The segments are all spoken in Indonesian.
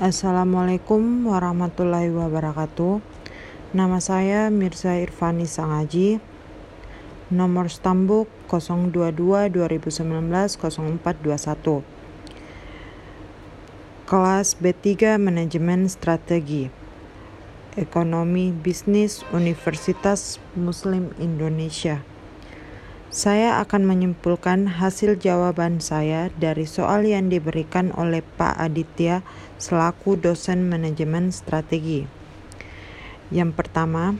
Assalamualaikum warahmatullahi wabarakatuh. Nama saya Mirza Irfani Sangaji. Nomor stambuk 022 2019 0421. Kelas B3 Manajemen Strategi. Ekonomi Bisnis Universitas Muslim Indonesia. Saya akan menyimpulkan hasil jawaban saya dari soal yang diberikan oleh Pak Aditya selaku dosen manajemen strategi. Yang pertama,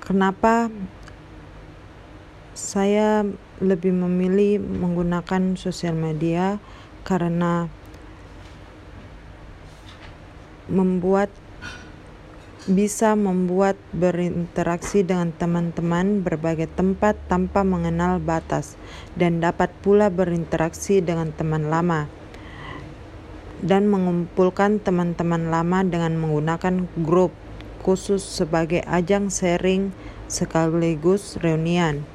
kenapa saya lebih memilih menggunakan sosial media karena membuat bisa membuat berinteraksi dengan teman-teman berbagai tempat tanpa mengenal batas dan dapat pula berinteraksi dengan teman lama dan mengumpulkan teman-teman lama dengan menggunakan grup khusus sebagai ajang sharing sekaligus reunian.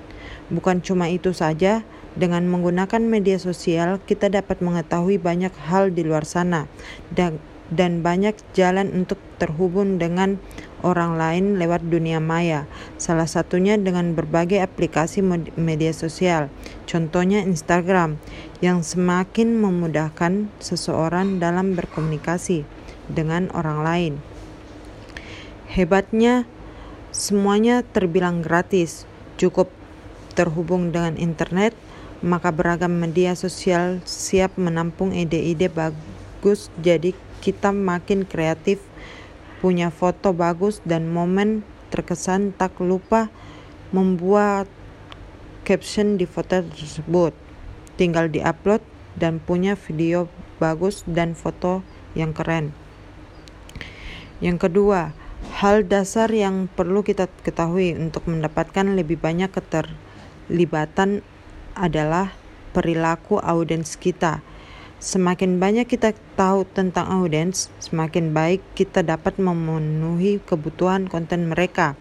Bukan cuma itu saja, dengan menggunakan media sosial kita dapat mengetahui banyak hal di luar sana dan dan banyak jalan untuk terhubung dengan orang lain lewat dunia maya, salah satunya dengan berbagai aplikasi media sosial, contohnya Instagram, yang semakin memudahkan seseorang dalam berkomunikasi dengan orang lain. Hebatnya, semuanya terbilang gratis, cukup terhubung dengan internet, maka beragam media sosial siap menampung ide-ide bagus jadi kita makin kreatif, punya foto bagus dan momen terkesan tak lupa membuat caption di foto tersebut. Tinggal diupload dan punya video bagus dan foto yang keren. Yang kedua, hal dasar yang perlu kita ketahui untuk mendapatkan lebih banyak keterlibatan adalah perilaku audiens kita Semakin banyak kita tahu tentang audiens, semakin baik kita dapat memenuhi kebutuhan konten mereka.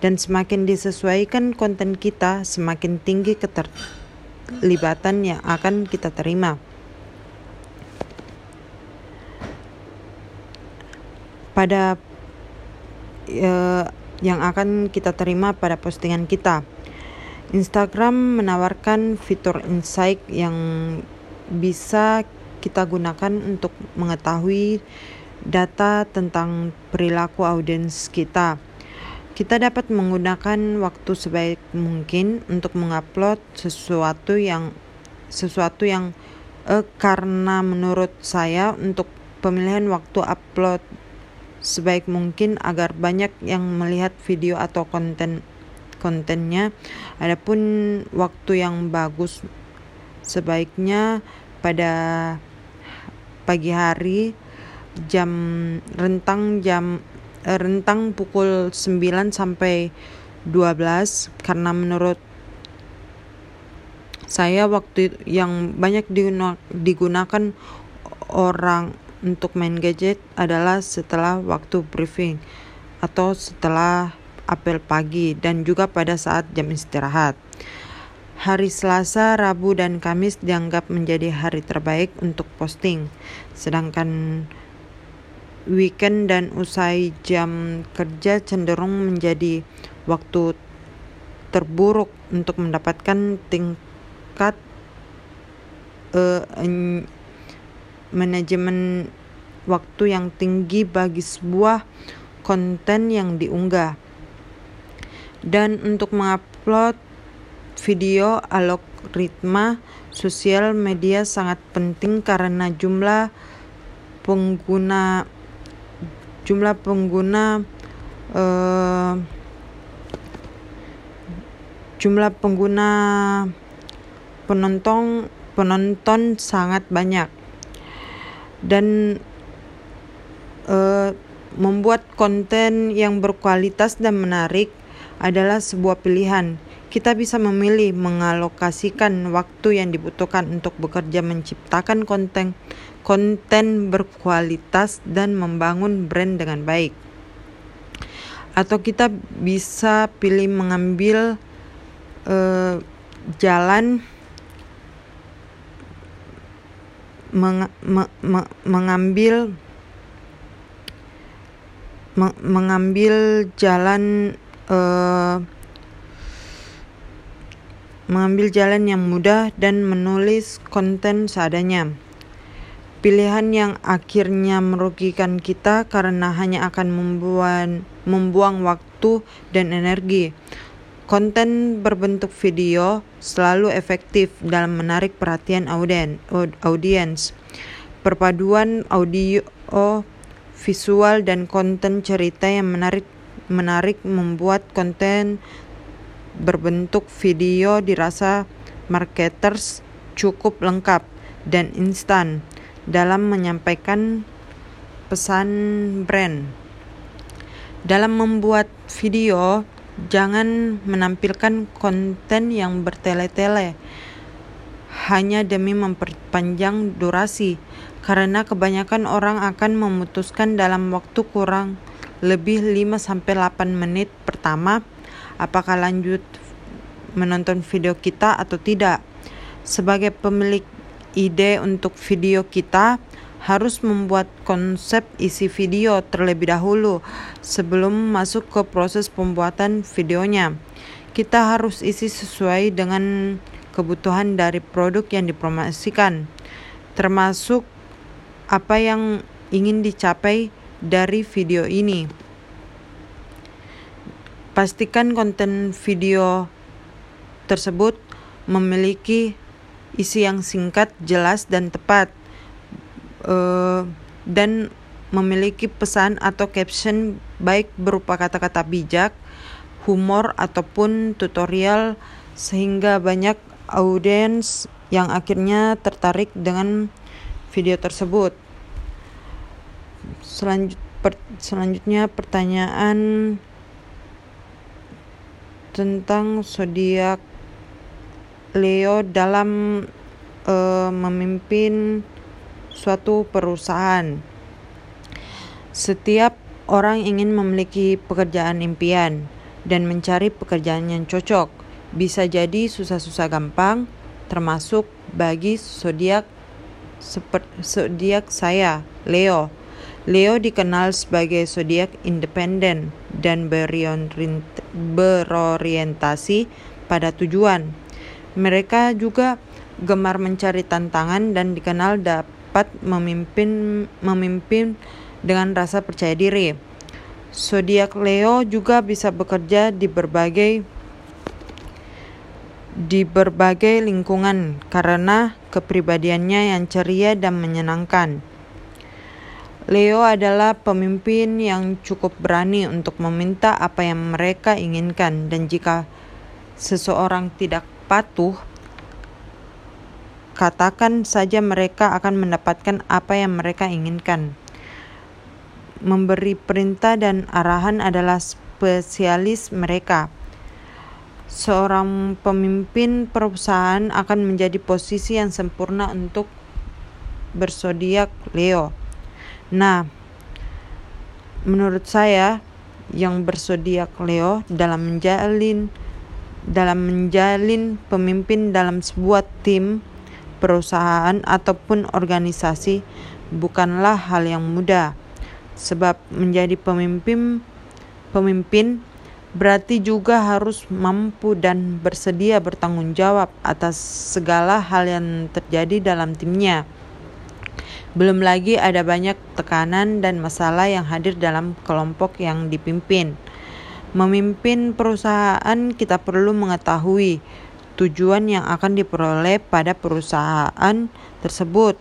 Dan semakin disesuaikan konten kita, semakin tinggi keterlibatan yang akan kita terima. Pada eh, yang akan kita terima pada postingan kita. Instagram menawarkan fitur insight yang bisa kita gunakan untuk mengetahui data tentang perilaku audiens kita. Kita dapat menggunakan waktu sebaik mungkin untuk mengupload sesuatu yang sesuatu yang eh, karena menurut saya untuk pemilihan waktu upload sebaik mungkin agar banyak yang melihat video atau konten kontennya. Adapun waktu yang bagus sebaiknya pada pagi hari jam rentang jam eh, rentang pukul 9 sampai 12 karena menurut saya waktu yang banyak digunakan orang untuk main gadget adalah setelah waktu briefing atau setelah apel pagi dan juga pada saat jam istirahat. Hari Selasa, Rabu, dan Kamis dianggap menjadi hari terbaik untuk posting, sedangkan weekend dan usai jam kerja cenderung menjadi waktu terburuk untuk mendapatkan tingkat uh, manajemen waktu yang tinggi bagi sebuah konten yang diunggah. Dan untuk mengupload video algoritma sosial media sangat penting karena jumlah pengguna jumlah pengguna uh, jumlah pengguna penonton penonton sangat banyak. Dan uh, membuat konten yang berkualitas dan menarik adalah sebuah pilihan kita bisa memilih mengalokasikan waktu yang dibutuhkan untuk bekerja menciptakan konten konten berkualitas dan membangun brand dengan baik. Atau kita bisa pilih mengambil uh, jalan meng, me, me, mengambil me, mengambil jalan uh, mengambil jalan yang mudah dan menulis konten seadanya. Pilihan yang akhirnya merugikan kita karena hanya akan membuang, membuang waktu dan energi. Konten berbentuk video selalu efektif dalam menarik perhatian audien, audiens. Perpaduan audio, visual dan konten cerita yang menarik menarik membuat konten berbentuk video dirasa marketers cukup lengkap dan instan dalam menyampaikan pesan brand. Dalam membuat video, jangan menampilkan konten yang bertele-tele hanya demi memperpanjang durasi, karena kebanyakan orang akan memutuskan dalam waktu kurang lebih 5-8 menit pertama apakah lanjut menonton video kita atau tidak. Sebagai pemilik ide untuk video kita, harus membuat konsep isi video terlebih dahulu sebelum masuk ke proses pembuatan videonya. Kita harus isi sesuai dengan kebutuhan dari produk yang dipromosikan, termasuk apa yang ingin dicapai dari video ini. Pastikan konten video tersebut memiliki isi yang singkat, jelas, dan tepat, uh, dan memiliki pesan atau caption baik berupa kata-kata bijak, humor, ataupun tutorial, sehingga banyak audiens yang akhirnya tertarik dengan video tersebut. Selanjut, per, selanjutnya, pertanyaan tentang zodiak Leo dalam uh, memimpin suatu perusahaan. Setiap orang ingin memiliki pekerjaan impian dan mencari pekerjaan yang cocok. Bisa jadi susah-susah gampang, termasuk bagi zodiak zodiak saya, Leo. Leo dikenal sebagai zodiak independen dan berorientasi pada tujuan. Mereka juga gemar mencari tantangan dan dikenal dapat memimpin memimpin dengan rasa percaya diri. Zodiak Leo juga bisa bekerja di berbagai di berbagai lingkungan karena kepribadiannya yang ceria dan menyenangkan. Leo adalah pemimpin yang cukup berani untuk meminta apa yang mereka inginkan, dan jika seseorang tidak patuh, katakan saja mereka akan mendapatkan apa yang mereka inginkan. Memberi perintah dan arahan adalah spesialis mereka. Seorang pemimpin perusahaan akan menjadi posisi yang sempurna untuk bersodiak Leo Nah, menurut saya yang bersodiak Leo dalam menjalin dalam menjalin pemimpin dalam sebuah tim, perusahaan ataupun organisasi bukanlah hal yang mudah. Sebab menjadi pemimpin pemimpin berarti juga harus mampu dan bersedia bertanggung jawab atas segala hal yang terjadi dalam timnya. Belum lagi ada banyak tekanan dan masalah yang hadir dalam kelompok yang dipimpin. Memimpin perusahaan kita perlu mengetahui tujuan yang akan diperoleh pada perusahaan tersebut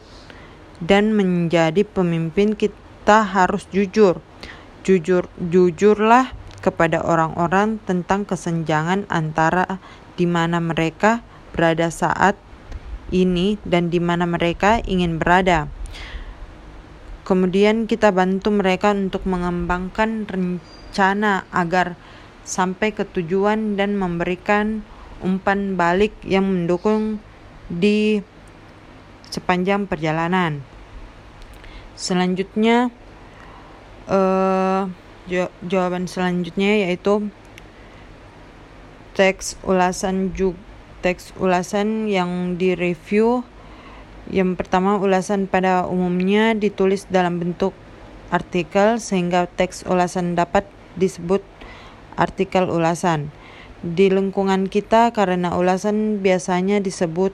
dan menjadi pemimpin kita harus jujur. Jujur jujurlah kepada orang-orang tentang kesenjangan antara di mana mereka berada saat ini dan di mana mereka ingin berada. Kemudian kita bantu mereka untuk mengembangkan rencana agar sampai ke tujuan dan memberikan umpan balik yang mendukung di sepanjang perjalanan. Selanjutnya, uh, jawaban selanjutnya yaitu teks ulasan teks ulasan yang direview Yang pertama, ulasan pada umumnya ditulis dalam bentuk artikel sehingga teks ulasan dapat disebut artikel ulasan. Di lingkungan kita karena ulasan biasanya disebut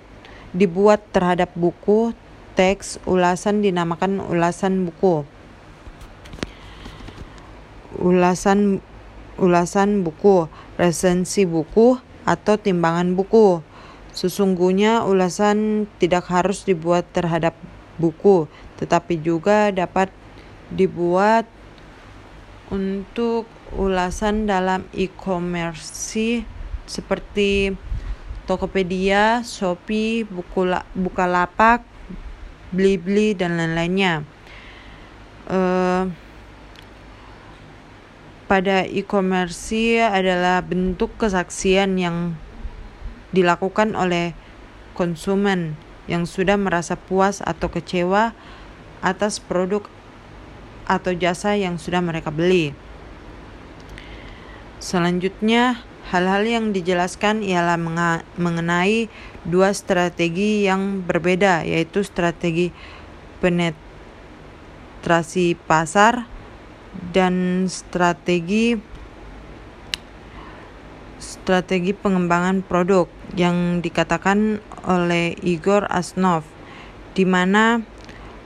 dibuat terhadap buku, teks ulasan dinamakan ulasan buku. Ulasan ulasan buku, resensi buku atau timbangan buku. Sesungguhnya ulasan tidak harus dibuat terhadap buku, tetapi juga dapat dibuat untuk ulasan dalam e-commerce seperti Tokopedia, Shopee, Bukalapak, Blibli dan lain-lainnya. Uh, pada e-commerce adalah bentuk kesaksian yang dilakukan oleh konsumen yang sudah merasa puas atau kecewa atas produk atau jasa yang sudah mereka beli. Selanjutnya, hal-hal yang dijelaskan ialah mengenai dua strategi yang berbeda, yaitu strategi penetrasi pasar dan strategi strategi pengembangan produk yang dikatakan oleh Igor Asnov di mana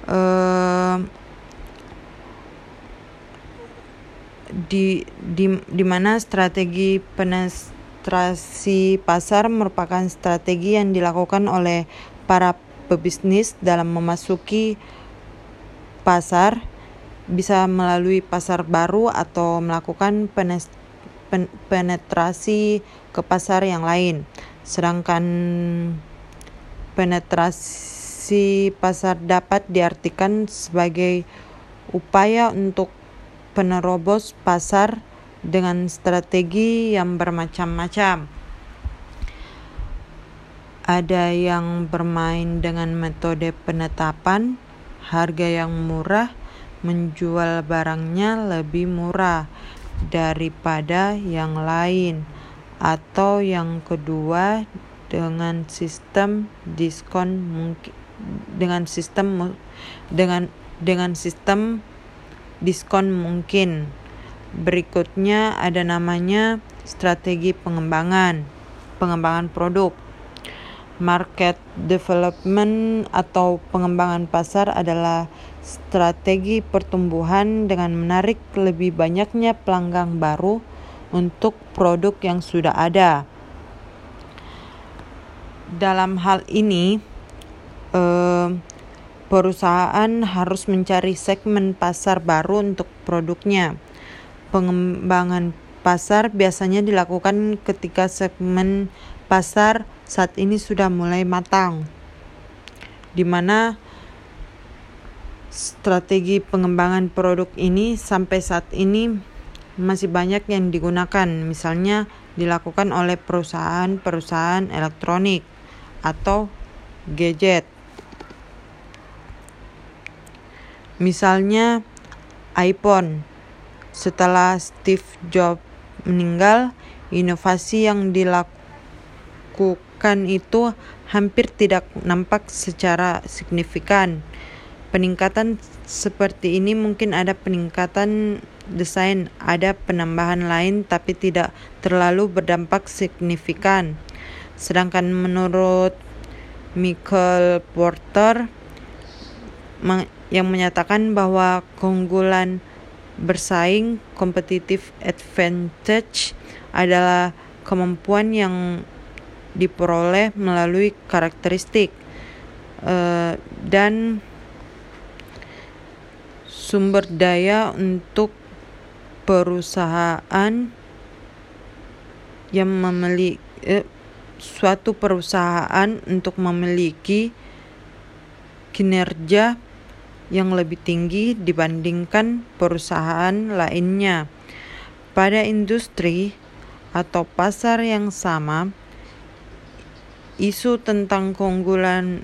uh, di di di mana strategi penetrasi pasar merupakan strategi yang dilakukan oleh para pebisnis dalam memasuki pasar bisa melalui pasar baru atau melakukan penetrasi ke pasar yang lain. Sedangkan penetrasi pasar dapat diartikan sebagai upaya untuk penerobos pasar dengan strategi yang bermacam-macam. Ada yang bermain dengan metode penetapan harga yang murah, menjual barangnya lebih murah daripada yang lain, atau yang kedua dengan sistem diskon mungkin dengan sistem dengan dengan sistem diskon mungkin. Berikutnya ada namanya strategi pengembangan, pengembangan produk. Market development atau pengembangan pasar adalah strategi pertumbuhan dengan menarik lebih banyaknya pelanggan baru untuk produk yang sudah ada. Dalam hal ini, eh, perusahaan harus mencari segmen pasar baru untuk produknya. Pengembangan pasar biasanya dilakukan ketika segmen pasar saat ini sudah mulai matang, di mana strategi pengembangan produk ini sampai saat ini masih banyak yang digunakan, misalnya dilakukan oleh perusahaan-perusahaan elektronik atau gadget. Misalnya iPhone. Setelah Steve Jobs meninggal, inovasi yang dilakukan itu hampir tidak nampak secara signifikan. Peningkatan seperti ini mungkin ada peningkatan desain, ada penambahan lain tapi tidak terlalu berdampak signifikan. Sedangkan menurut Michael Porter yang menyatakan bahwa keunggulan bersaing competitive advantage adalah kemampuan yang diperoleh melalui karakteristik uh, dan sumber daya untuk perusahaan yang memiliki eh, suatu perusahaan untuk memiliki kinerja yang lebih tinggi dibandingkan perusahaan lainnya. Pada industri atau pasar yang sama, isu tentang keunggulan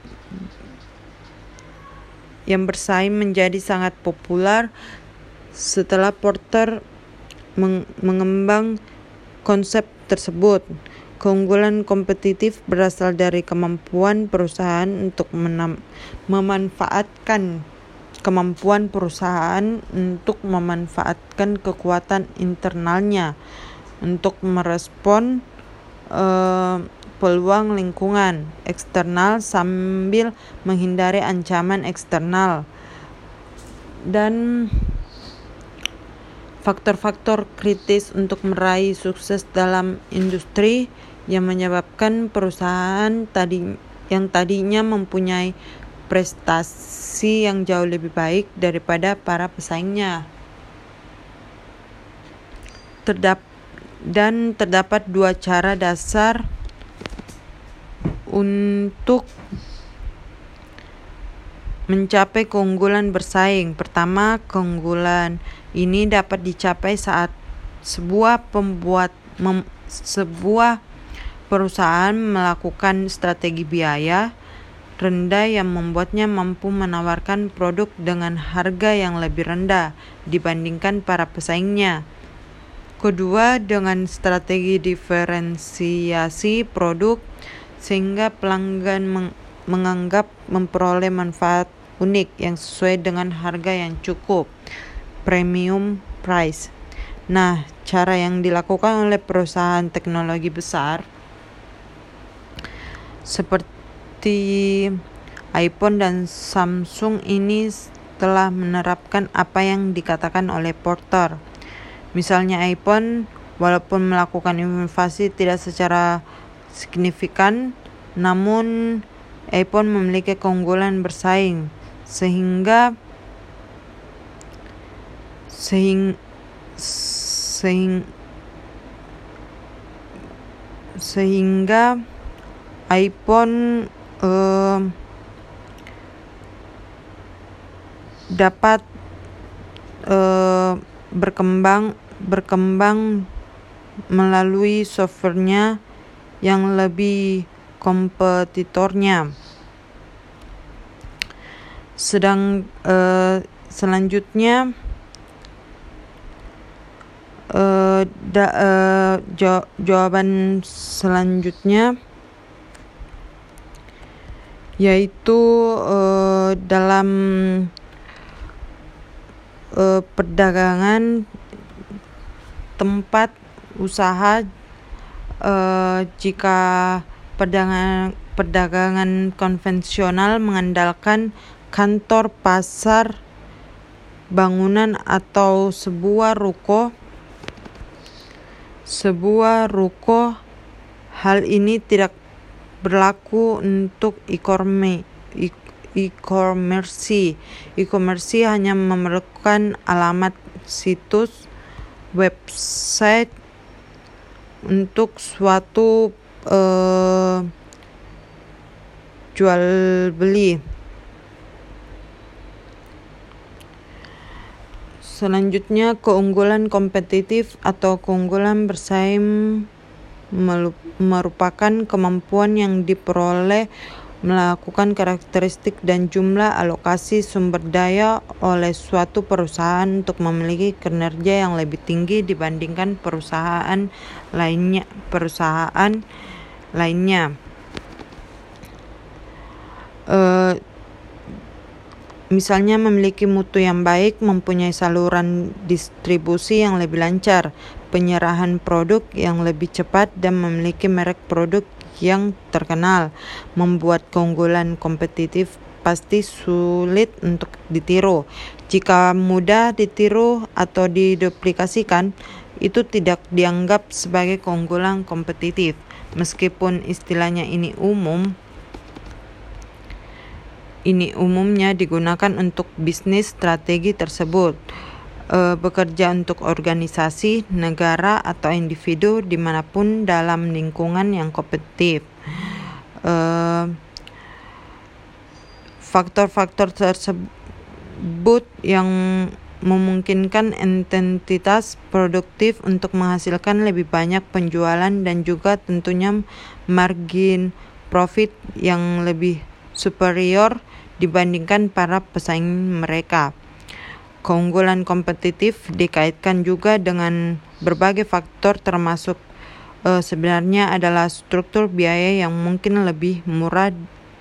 yang bersaing menjadi sangat populer setelah Porter meng mengembang konsep tersebut. Keunggulan kompetitif berasal dari kemampuan perusahaan untuk memanfaatkan kemampuan perusahaan untuk memanfaatkan kekuatan internalnya untuk merespon uh, peluang lingkungan eksternal sambil menghindari ancaman eksternal dan faktor-faktor kritis untuk meraih sukses dalam industri yang menyebabkan perusahaan tadi yang tadinya mempunyai prestasi yang jauh lebih baik daripada para pesaingnya. Terdap dan terdapat dua cara dasar untuk mencapai keunggulan bersaing. Pertama, keunggulan ini dapat dicapai saat sebuah pembuat mem, sebuah perusahaan melakukan strategi biaya rendah yang membuatnya mampu menawarkan produk dengan harga yang lebih rendah dibandingkan para pesaingnya. Kedua, dengan strategi diferensiasi produk sehingga pelanggan meng menganggap memperoleh manfaat unik yang sesuai dengan harga yang cukup premium price. Nah, cara yang dilakukan oleh perusahaan teknologi besar seperti iPhone dan Samsung ini telah menerapkan apa yang dikatakan oleh Porter. Misalnya iPhone, walaupun melakukan inovasi tidak secara signifikan, namun iPhone memiliki keunggulan bersaing sehingga sehing, sehing, sehingga iPhone uh, dapat uh, berkembang berkembang melalui softwarenya yang lebih kompetitornya. Sedang uh, selanjutnya uh, da, uh, jawaban selanjutnya yaitu uh, dalam uh, perdagangan tempat usaha uh, jika perdagangan, perdagangan konvensional mengandalkan kantor, pasar, bangunan atau sebuah ruko. Sebuah ruko hal ini tidak berlaku untuk e-commerce. E-commerce hanya memerlukan alamat situs website untuk suatu uh, jual beli. Selanjutnya keunggulan kompetitif atau keunggulan bersaing merupakan kemampuan yang diperoleh melakukan karakteristik dan jumlah alokasi sumber daya oleh suatu perusahaan untuk memiliki kinerja yang lebih tinggi dibandingkan perusahaan lainnya perusahaan lainnya. Uh, misalnya memiliki mutu yang baik, mempunyai saluran distribusi yang lebih lancar, penyerahan produk yang lebih cepat, dan memiliki merek produk yang terkenal, membuat keunggulan kompetitif pasti sulit untuk ditiru. Jika mudah ditiru atau diduplikasikan, itu tidak dianggap sebagai keunggulan kompetitif. Meskipun istilahnya ini umum, ini umumnya digunakan untuk bisnis strategi tersebut. E, bekerja untuk organisasi, negara, atau individu di mana pun dalam lingkungan yang kompetitif. Faktor-faktor tersebut yang memungkinkan entitas produktif untuk menghasilkan lebih banyak penjualan dan juga tentunya margin profit yang lebih superior dibandingkan para pesaing mereka. Keunggulan kompetitif dikaitkan juga dengan berbagai faktor termasuk uh, sebenarnya adalah struktur biaya yang mungkin lebih murah,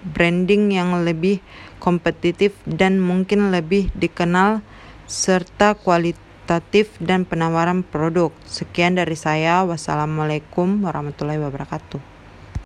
branding yang lebih kompetitif dan mungkin lebih dikenal serta kualitatif dan penawaran produk. Sekian dari saya. Wassalamualaikum warahmatullahi wabarakatuh.